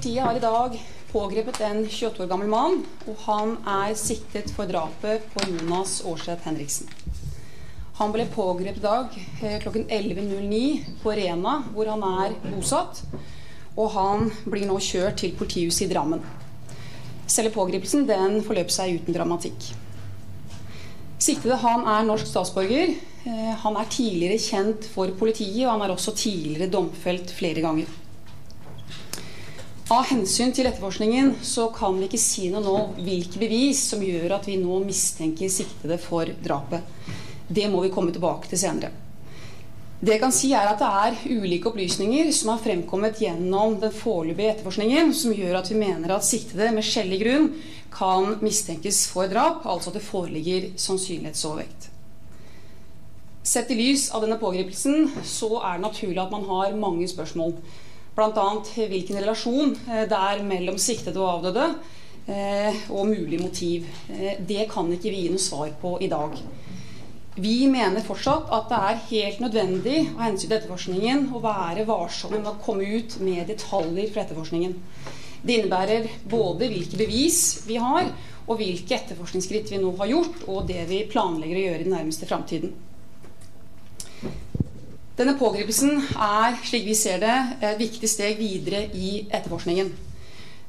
Politiet har i dag pågrepet en 28 år gammel mann, og han er siktet for drapet på Jonas Aarseth Henriksen. Han ble pågrepet i dag eh, klokken 11.09 på Rena, hvor han er bosatt. Og han blir nå kjørt til politihuset i Drammen. Selve pågripelsen den forløp seg uten dramatikk. Siktede han er norsk statsborger. Eh, han er tidligere kjent for politiet, og han er også tidligere domfelt flere ganger. Av hensyn til etterforskningen så kan vi ikke si noe nå hvilke bevis som gjør at vi nå mistenker siktede for drapet. Det må vi komme tilbake til senere. Det jeg kan si er at det er ulike opplysninger som har fremkommet gjennom den foreløpige etterforskningen, som gjør at vi mener at siktede med skjellig grunn kan mistenkes for drap, altså at det foreligger sannsynlighetsovervekt. Sett i lys av denne pågripelsen så er det naturlig at man har mange spørsmål. Bl.a. hvilken relasjon eh, det er mellom siktede og avdøde, eh, og mulig motiv. Eh, det kan ikke vi gi noe svar på i dag. Vi mener fortsatt at det er helt nødvendig av hensyn til etterforskningen å være varsomme med å komme ut med detaljer fra etterforskningen. Det innebærer både hvilke bevis vi har, og hvilke etterforskningsskritt vi nå har gjort, og det vi planlegger å gjøre i den nærmeste framtiden. Denne pågripelsen er, slik vi ser det, et viktig steg videre i etterforskningen.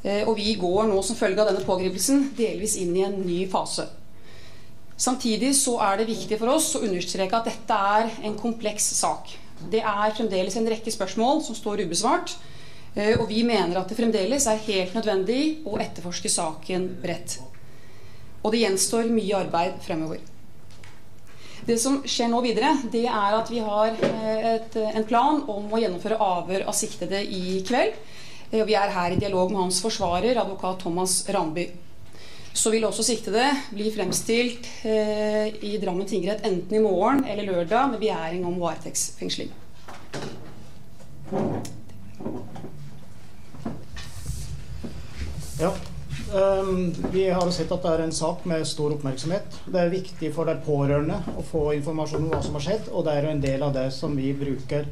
Eh, og vi går nå som følge av denne pågripelsen delvis inn i en ny fase. Samtidig så er det viktig for oss å understreke at dette er en kompleks sak. Det er fremdeles en rekke spørsmål som står ubesvart. Eh, og vi mener at det fremdeles er helt nødvendig å etterforske saken bredt. Og det gjenstår mye arbeid fremover. Det som skjer nå videre, det er at vi har eh, et, en plan om å gjennomføre avhør av siktede i kveld. Eh, vi er her i dialog med hans forsvarer, advokat Thomas Ramby så vil også siktede bli fremstilt eh, i Drammen tingrett enten i morgen eller lørdag med begjæring om varetektsfengsling. Ja. Um, vi har sett at det er en sak med stor oppmerksomhet. Det er viktig for de pårørende å få informasjon om hva som har skjedd, og det er en del av det som vi bruker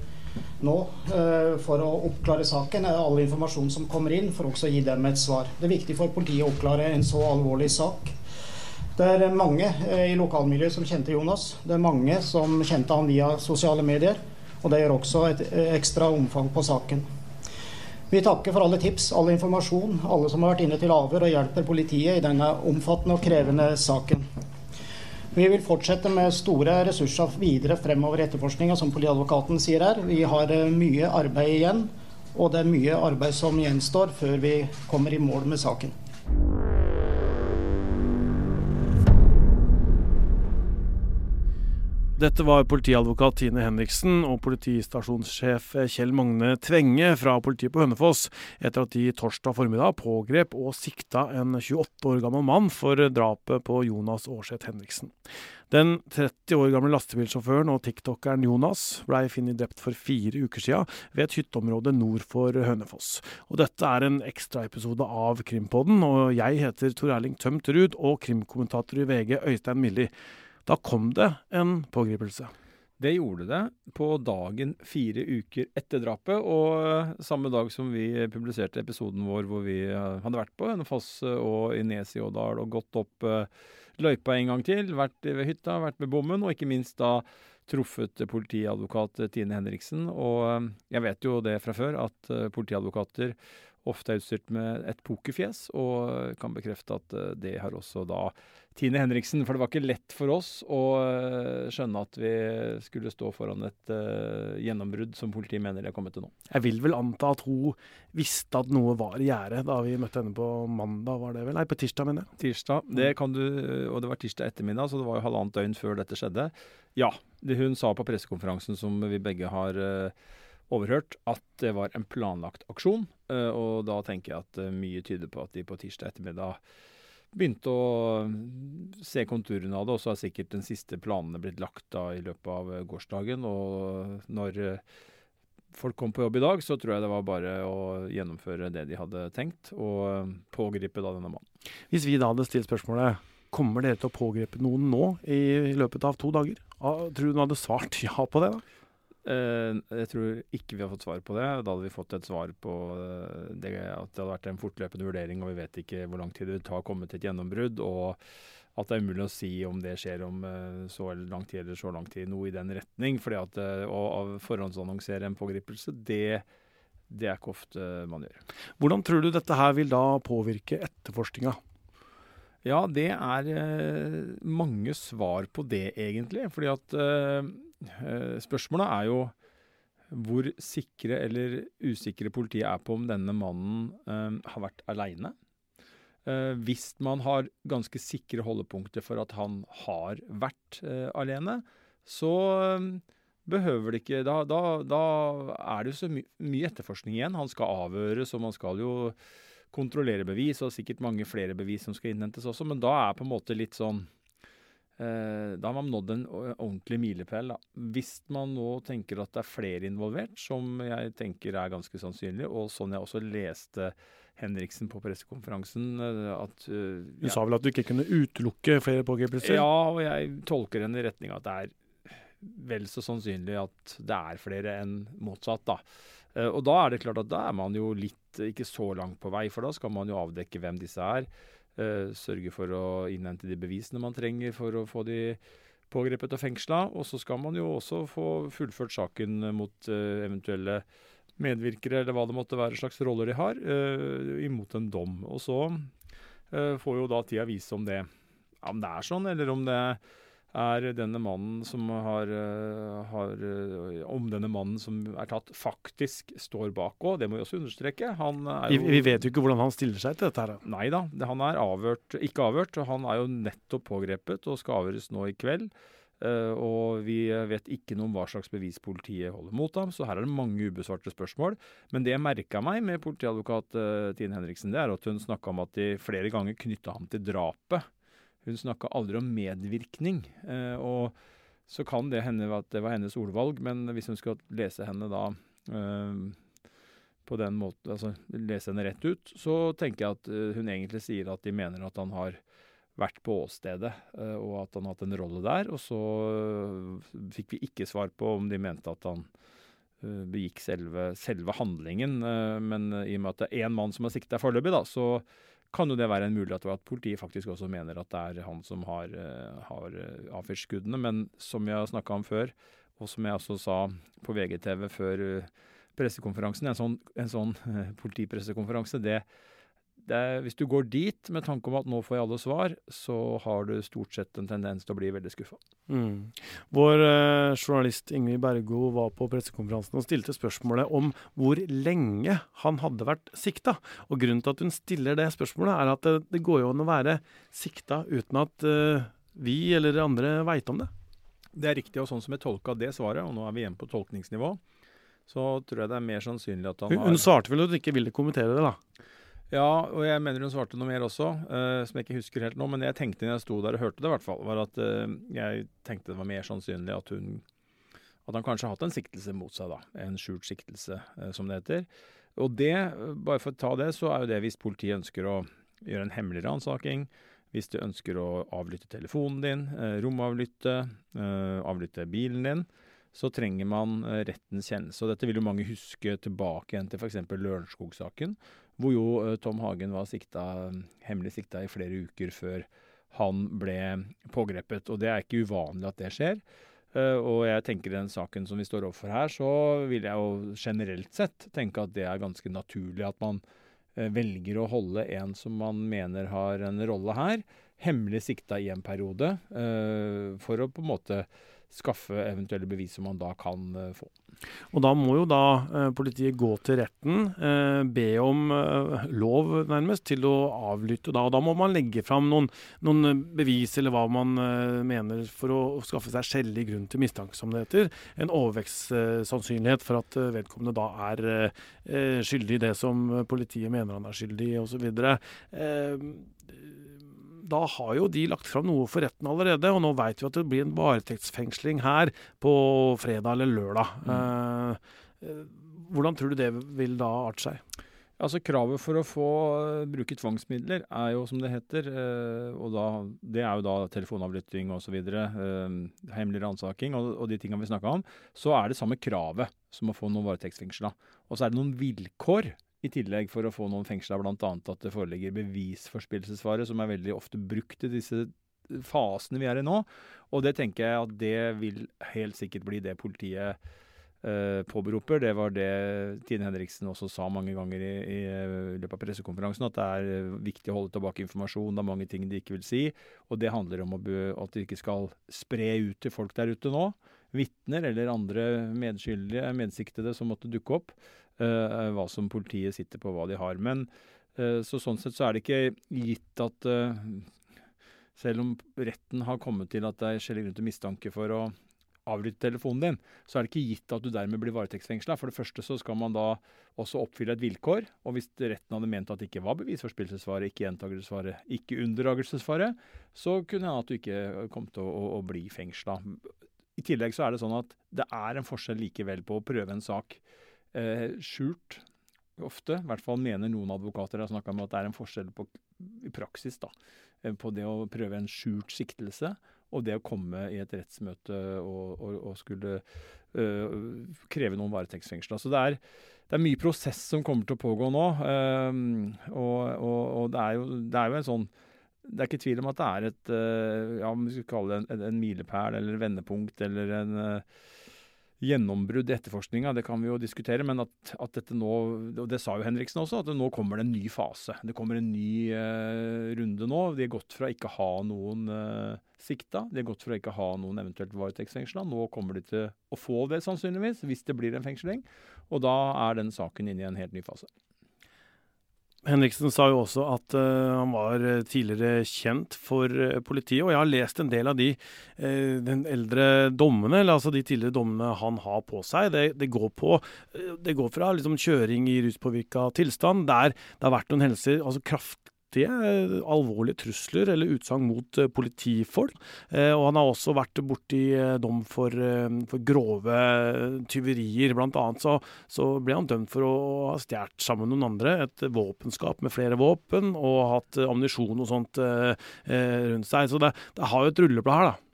nå uh, for å oppklare saken, er all informasjon som kommer inn, for også å gi dem et svar. Det er viktig for politiet å oppklare en så alvorlig sak. Det er mange uh, i lokalmiljøet som kjente Jonas. Det er mange som kjente han via sosiale medier. Og det gjør også et ekstra omfang på saken. Vi takker for alle tips, all informasjon, alle som har vært inne til avhør og hjelper politiet i denne omfattende og krevende saken. Vi vil fortsette med store ressurser videre fremover i etterforskninga, som politiadvokaten sier her. Vi har eh, mye arbeid igjen, og det er mye arbeid som gjenstår før vi kommer i mål med saken. Dette var politiadvokat Tine Henriksen og politistasjonssjef Kjell Magne Tvenge fra politiet på Hønefoss etter at de torsdag formiddag pågrep og sikta en 28 år gammel mann for drapet på Jonas Aarseth Henriksen. Den 30 år gamle lastebilsjåføren og tiktokeren Jonas blei funnet drept for fire uker siden ved et hytteområde nord for Hønefoss. Og dette er en ekstraepisode av Krimpodden, og jeg heter Tor Erling Tømt Ruud og krimkommentator i VG Øystein Milli. Da kom det en pågripelse. Det gjorde det på dagen fire uker etter drapet, og eh, samme dag som vi publiserte episoden vår hvor vi eh, hadde vært på Hønefoss eh, og i Ådal og gått opp løypa en gang til, vært ved hytta, vært ved bommen, og ikke minst da truffet politiadvokat Tine Henriksen. Og jeg vet jo det fra før, at politiadvokater ofte er utstyrt med et pokerfjes, og kan bekrefte at eh, det har også da Tine Henriksen. For det var ikke lett for oss å eh, skjønne at vi skulle stå foran et uh, gjennombrudd som politiet mener de har kommet til nå. Jeg vil vel anta at hun visste at noe var i gjære da vi møtte henne på mandag, var det vel? Nei, på tirsdag, mener jeg. Tirsdag, det kan du, og det var tirsdag ettermiddag, så det var jo halvannet døgn før dette skjedde. Ja, det hun sa på pressekonferansen som vi begge har uh, overhørt at det var en planlagt aksjon. Eh, og da tenker jeg at eh, mye tyder på at de på tirsdag ettermiddag begynte å mm, se konturene av det. Og så har sikkert den siste planene blitt lagt da i løpet av eh, gårsdagen. Og når folk kom på jobb i dag, så tror jeg det var bare å gjennomføre det de hadde tenkt, og pågripe da denne mannen. Hvis vi da hadde stilt spørsmålet kommer dere til å pågripe noen nå i løpet av to dager, tror du hun hadde svart ja på det? da? Uh, jeg tror ikke vi har fått svar på det. Da hadde vi fått et svar på uh, det, at det hadde vært en fortløpende vurdering, og vi vet ikke hvor lang tid det tar ta å komme til et gjennombrudd. Og at det er umulig å si om det skjer om uh, så lang tid eller så lang tid. Noe i den retning. fordi at å forhåndsannonsere en pågripelse, det, det er ikke ofte man gjør. Hvordan tror du dette her vil da påvirke etterforskninga? Ja, det er mange svar på det, egentlig. Fordi at Eh, spørsmålet er jo hvor sikre eller usikre politiet er på om denne mannen eh, har vært aleine. Eh, hvis man har ganske sikre holdepunkter for at han har vært eh, alene, så eh, behøver det ikke Da, da, da er det jo så my mye etterforskning igjen. Han skal avhøres, og man skal jo kontrollere bevis, og sikkert mange flere bevis som skal innhentes også, men da er på en måte litt sånn Eh, da har man nådd en ordentlig milepæl. Hvis man nå tenker at det er flere involvert, som jeg tenker er ganske sannsynlig, og sånn jeg også leste Henriksen på pressekonferansen eh, at uh, Du sa vel at du ikke kunne utelukke flere pågripelser? Ja, og jeg tolker henne i retning av at det er vel så sannsynlig at det er flere enn motsatt, da. Og da er det klart at da er man jo litt ikke så langt på vei, for da skal man jo avdekke hvem disse er. Uh, sørge for å innhente de bevisene man trenger for å få de pågrepet og fengsla. Og så skal man jo også få fullført saken mot uh, eventuelle medvirkere, eller hva det måtte være slags roller de har, uh, imot en dom. Og så får jo da tida vise om det, om det er sånn, eller om det er denne mannen som har, eh, har, eh, Om denne mannen som er tatt, faktisk står bak òg. Det må vi også understreke. Vi, vi, vet jo ikke hvordan han stiller seg til dette. her. Nei da. Han er avhørt, ikke avhørt. og Han er jo nettopp pågrepet og skal avhøres nå i kveld. Uh, og vi vet ikke noe om hva slags bevis politiet holder mot ham, så her er det mange ubesvarte spørsmål. Men det jeg merka meg med politiadvokat uh, Tine Henriksen, det er at hun snakka om at de flere ganger knytta ham til drapet. Hun snakka aldri om medvirkning. Eh, og så kan det hende at det var hennes ordvalg, men hvis hun skal lese henne da eh, på den måten, altså lese henne rett ut, så tenker jeg at eh, hun egentlig sier at de mener at han har vært på åstedet, og at han har hatt en rolle der. Og så fikk vi ikke svar på om de mente at han begikk selve, selve handlingen. Men i og med at det er én mann som er sikta foreløpig, da, så kan jo det være en mulighet at politiet faktisk også mener at det er han som har, uh, har uh, avfyrt skuddene. Men som vi har snakka om før, og som jeg også sa på VGTV før uh, pressekonferansen, en sånn, en sånn politipressekonferanse, det, det, hvis du går dit med tanke om at nå får jeg alle svar, så har du stort sett en tendens til å bli veldig skuffa. Mm. Vår eh, journalist Ingrid Bergo var på pressekonferansen og stilte spørsmålet om hvor lenge han hadde vært sikta. Og grunnen til at hun stiller det spørsmålet, er at det, det går jo an å være sikta uten at eh, vi eller andre veit om det. Det er riktig, og sånn som jeg tolka det svaret, og nå er vi igjen på tolkningsnivå, så tror jeg det er mer sannsynlig at han har Hun svarte vel at hun ikke ville kommentere det, da? Ja, og jeg mener hun svarte noe mer også, uh, som jeg ikke husker helt nå. Men jeg tenkte når jeg sto der og hørte det, i hvert fall, var at uh, jeg tenkte det var mer sannsynlig at hun At han kanskje har hatt en siktelse mot seg, da. En skjult siktelse, uh, som det heter. Og det, bare for å ta det, så er jo det hvis politiet ønsker å gjøre en hemmelig ransaking. Hvis de ønsker å avlytte telefonen din, romavlytte, avlytte bilen din så trenger man rettens kjennelse. Og dette vil jo mange huske tilbake igjen til f.eks. Lørenskog-saken, hvor jo eh, Tom Hagen var sikta, hemmelig sikta i flere uker før han ble pågrepet. Og det er ikke uvanlig at det skjer. Og jeg tenker i den saken som vi står overfor her, så vil jeg jo generelt sett tenke at det er ganske naturlig at man velger å holde en som man mener har en rolle her, hemmelig sikta i en periode, for å på en måte skaffe eventuelle bevis som man da kan få. Og da må jo da uh, politiet gå til retten, uh, be om lov nærmest til å avlytte. Da, og da må man legge fram noen, noen, bevis eller hva man mener for å, skaffe seg skjellig grunn til mistanke, som det heter. En overvekstsannsynlighet for at vedkommende da er skyldig i det som politiet mener han er skyldig i, osv. Eh, da har jo de lagt fram noe for retten allerede, og nå veit vi at det blir en varetektsfengsling her på fredag eller lørdag. Mm. Eh, hvordan tror du det vil da arte seg? Altså Kravet for å få uh, bruke tvangsmidler er jo som det heter, uh, og da, det er jo da telefonavlytting osv., uh, hemmelig ransaking og, og, de tingene vi snakka om, så er det samme kravet som å få noen varetektsfengsla. Og så er det noen vilkår i tillegg for å få noen fengsla, bl.a. at det foreligger bevisforspillelsesfare, som er veldig ofte brukt i disse fasene vi er i nå. Og det tenker jeg at det vil helt sikkert bli det politiet eh, påberoper. Det var det Tine Henriksen også sa mange ganger i, i, i løpet av pressekonferansen, at det er eh, viktig å holde tilbake informasjon. Det er mange ting de ikke vil si. Og det handler om at de ikke skal spre ut til folk der ute nå. Vitner eller andre medskyldige, medsiktede som måtte dukke opp. Uh, hva som politiet sitter på, hva de har. Men uh, så sånn sett så er det ikke gitt at uh, selv om retten har kommet til at det er skjellig grunn til mistanke for å avlytte telefonen din, så er det ikke gitt at du dermed blir varetektsfengsla. For det første så skal man da også oppfylle et vilkår. Og hvis retten hadde ment at det ikke var bevisforspillelsesfare, ikke gjentakelsesfare, ikke unndragelsesfare, så kunne hende at du ikke kom til å, å bli fengsla. I tillegg så er det sånn at det er en forskjell likevel på å prøve en sak eh, skjult ofte. I hvert fall mener noen advokater har snakka om at det er en forskjell på, i praksis da, eh, på det å prøve en skjult siktelse og det å komme i et rettsmøte og, og, og skulle øh, kreve noen varetektsfengsla. Så det er, det er, mye prosess som kommer til å pågå nå. Øh, og, og det, er jo, det, er jo, en sånn Det er ikke tvil om at det er et øh, ja, vi skal kalle det en, en, milepæl eller vendepunkt eller en gjennombrudd i etterforskninga, det kan vi jo diskutere. Men at, at, dette nå, og det sa jo Henriksen også, at nå kommer det en ny fase. Det kommer en ny eh, runde nå. De har gått fra ikke ha noen eh, sikta, de har gått fra ikke ha noen eventuelt varetektsfengsla. Nå kommer de til å få det sannsynligvis, hvis det blir en fengsling. Og da er den saken inne i en helt ny fase. Henriksen sa jo også at uh, han var eh, tidligere kjent for uh, politiet, og jeg har lest en del av de uh, den eldre dommene, eller altså de tidligere dommene han har på seg. Det, det går, på, det går fra liksom, kjøring i ruspåvirka tilstand, der det har vært noen hendelser, altså kraft, kraftige, alvorlige trusler eller utsagn mot eh, politifolk. Eh, og han har også vært borti eh, dom for, for grove tyverier. Blant annet så, så, ble han dømt for å ha stjålet sammen med noen andre et våpenskap med flere våpen, og hatt ammunisjon og sånt rundt seg. Så det, det har jo et rulleblad her, da.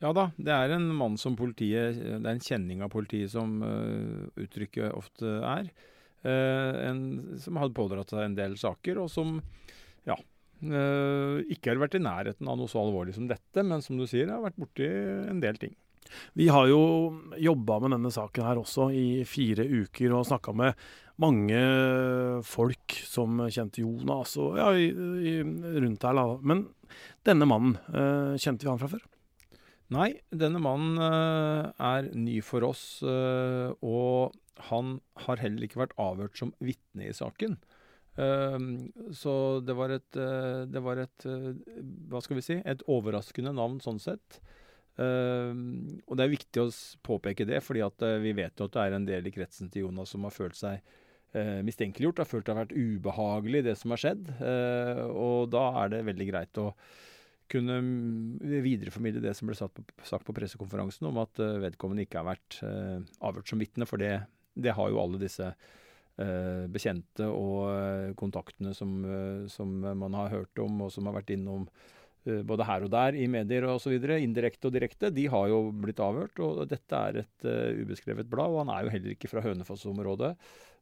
Ja da, det er en mann som politiet Det er en kjenning av politiet som uttrykket ofte er. Uh, en, som hadde pådratt seg en del saker, og som ja, Uh, ikke har vært i nærheten av noe så alvorlig som dette, men som du sier, har vært borti en del ting. Vi har jo jobba med denne saken her også i fire uker og snakka med mange folk som kjente Jonas og ja, i, i, rundt her. Men denne mannen, uh, kjente vi han fra før? Nei, denne mannen er ny for oss, og han har heller ikke vært avhørt som vitne i saken. Ehm, så det var et, eh, det var et eh, Hva skal vi si? Et overraskende navn sånn sett. Ehm, og det er viktig å påpeke det, fordi eh, vi vet jo at det er en del i kretsen til Jonas som har følt seg mistenkeliggjort, har følt det har vært ubehagelig, det som har skjedd. og da er det veldig greit å kunne videreformidle det som ble sagt på, sagt på pressekonferansen om at vedkommende ikke har vært avhørt som vitne, for det, det har jo alle disse Eh, bekjente og eh, kontaktene som, eh, som, man har hørt om, og som har vært innom både her og der i medier osv., indirekte og direkte, de har jo blitt avhørt. Og dette er et uh, ubeskrevet blad, og han er jo heller ikke fra Hønefoss-området.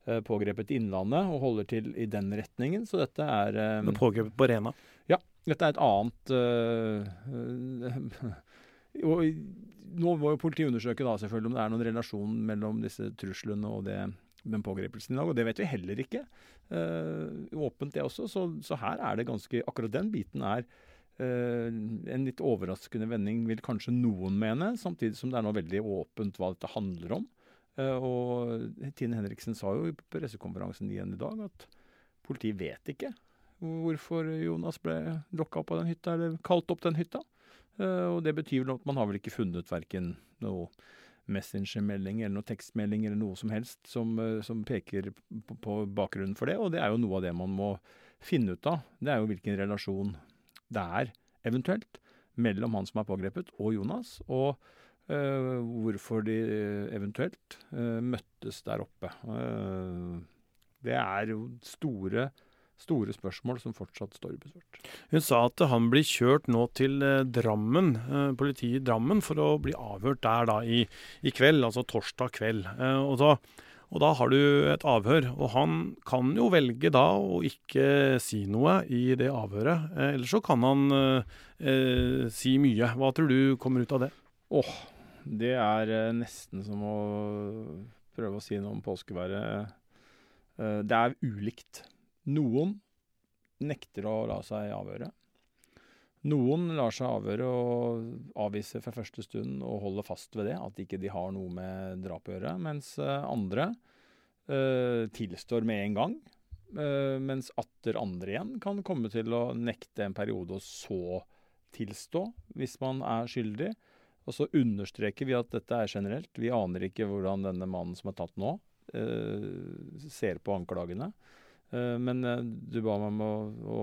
Uh, pågrepet i Innlandet og holder til i den retningen, så dette er um, Pågrepet på Rena? Ja. Dette er et annet og Nå må jo politiet undersøke da selvfølgelig om det er noen relasjon mellom disse truslene og det den pågripelsen i dag, og det vet vi heller ikke. Uh, åpent, det også. Så, så, her er det ganske Akkurat den biten er uh, en litt overraskende vending, vil kanskje noen mene. Samtidig som det er nå veldig åpent hva dette handler om. Uh, og Tine Henriksen sa jo på pressekonferansen igjen i dag at politiet vet ikke hvorfor Jonas ble lokka av den hytta, eller kalt opp den hytta. Og det betyr vel at man har vel ikke funnet verken noe Messenger-melding eller noe tekstmelding eller noe som helst som, eh, som peker på, på, bakgrunnen for det. Og det er jo noe av det man må finne ut av. Det er jo hvilken relasjon det er, eventuelt, mellom han som er pågrepet og Jonas. Og øh, hvorfor de eventuelt øh, møttes der oppe. Uh, Det er jo store, store spørsmål som fortsatt står ubesvart. Hun sa at han blir kjørt nå til eh, Drammen, eh, politiet i Drammen for å bli avhørt der da i, i kveld, altså torsdag kveld. Eh, og, da, og da har du et avhør, og han kan jo velge da å ikke si noe i det avhøret. Eh, Eller så kan han eh, eh, si mye. Hva tror du kommer ut av det? Åh, det er eh, nesten som å prøve å si noe om påskeværet. Eh, det er ulikt. Noen nekter å la seg avhøre. Noen lar seg avhøre og avviser fra første stund og holder fast ved det, at ikke de har noe med drap å gjøre. Mens eh, andre eh, tilstår med en gang. eh, mens atter andre igjen kan komme til å nekte en periode og så tilstå hvis man er skyldig. Og så understreker vi at dette er generelt. Vi aner ikke hvordan denne mannen som er tatt nå, eh, ser på anklagene. Eh, men eh, du ba meg om å, å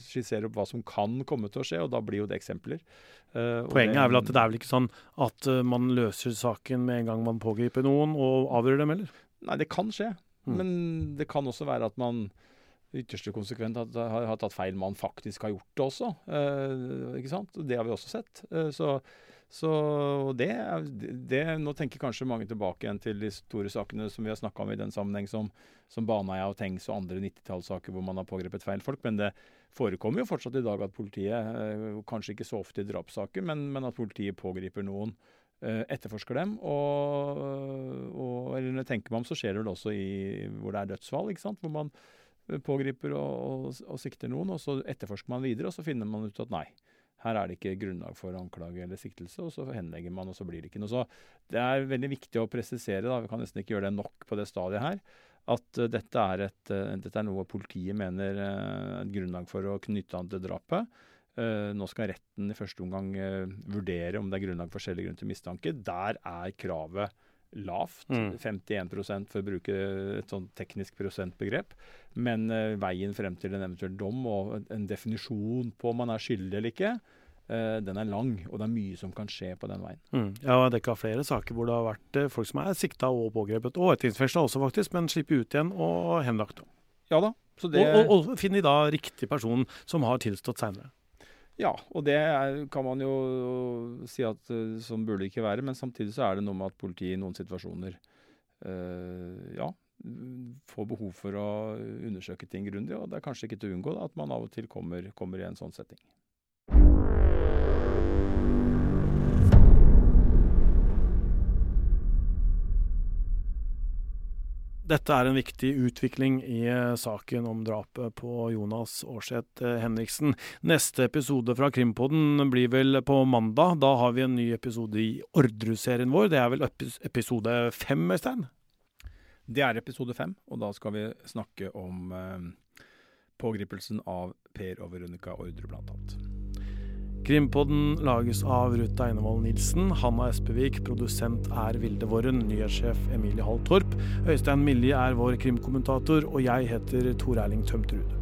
skissere opp hva som kan komme til å skje, og da blir jo det eksempler. Eh, Poenget det- er vel at det er vel ikke sånn at man løser saken med en gang man pågriper noen og avgjør dem, eller? Nei, det kan skje. Mm. Men det kan også være at man ytterste konsekvent at, har, har tatt feil man faktisk har gjort det også. Ikke sant? Det har vi også sett. Så så det, det Nå tenker kanskje mange tilbake igjen til de store sakene som vi har snakka om i den sammenheng, som, som Baneheia og Tengs og andre 90-tallssaker hvor man har pågrepet feil folk. Men det forekommer jo fortsatt i dag at politiet, eh, kanskje ikke så ofte i drapssaker, men, men at politiet pågriper noen eh, etterforsker dem. Og, og eller når jeg tenker meg om, så skjer det vel også i hvor det er dødsfall. ikke sant? Hvor man eh, pågriper og, og, og sikter noen, og så etterforsker man videre, og så finner man ut at nei. Her er det ikke grunnlag for anklage eller siktelse, og så henlegger man, og så blir det ikke noe. Så det er veldig viktig å presisere, da, vi kan nesten ikke gjøre det nok på det stadiet her, at eh, dette, er et, eh, dette er noe politiet mener uh, et grunnlag for å knytte an til drapet. Eh, nå skal retten i første omgang eh, vurdere om det er grunnlag for skjellig grunn til mistanke. Der er kravet lavt. Mm. 51% for å bruke et sånn teknisk prosentbegrep. Men uh, veien frem til en eventuell dom og en- definisjon på om man er skyldig eller ikke, uh, den er lang. Og det er mye som kan skje på den veien. Mm. Jeg har dekka flere saker hvor det har vært uh, folk som er sikta og pågrepet, og etterretningsfengsla også, faktisk, men slipper ut igjen og henlagt. Ja da. Så det, Og, og, og finner da riktig person som har tilstått seinere. Ja, og det er, kan man jo si at uh, sånn burde det ikke være. Men samtidig så er det noe med at politiet i noen situasjoner øh, ja, får behov for å undersøke ting grundig. Og det er kanskje ikke til å unngå da, at man av og til kommer, kommer i en sånn setting. Dette er en viktig utvikling i eh, saken om drapet på Jonas Aarseth eh, Henriksen. Neste episode fra Krimpodden blir vel på mandag. Da har vi en ny episode i Orderud-serien vår. Det er vel episode fem, Øystein? Det er episode fem, og da skal vi snakke om eh, pågripelsen av Per og Veronica Ordre, blant annet. Krimpodden lages av Ruth Einevold Nilsen, Hanna Espevik, produsent er Vilde Worren, nyhetssjef Emilie Hall Torp, Øystein Millie er vår krimkommentator, og jeg heter Tor Erling Tømterud.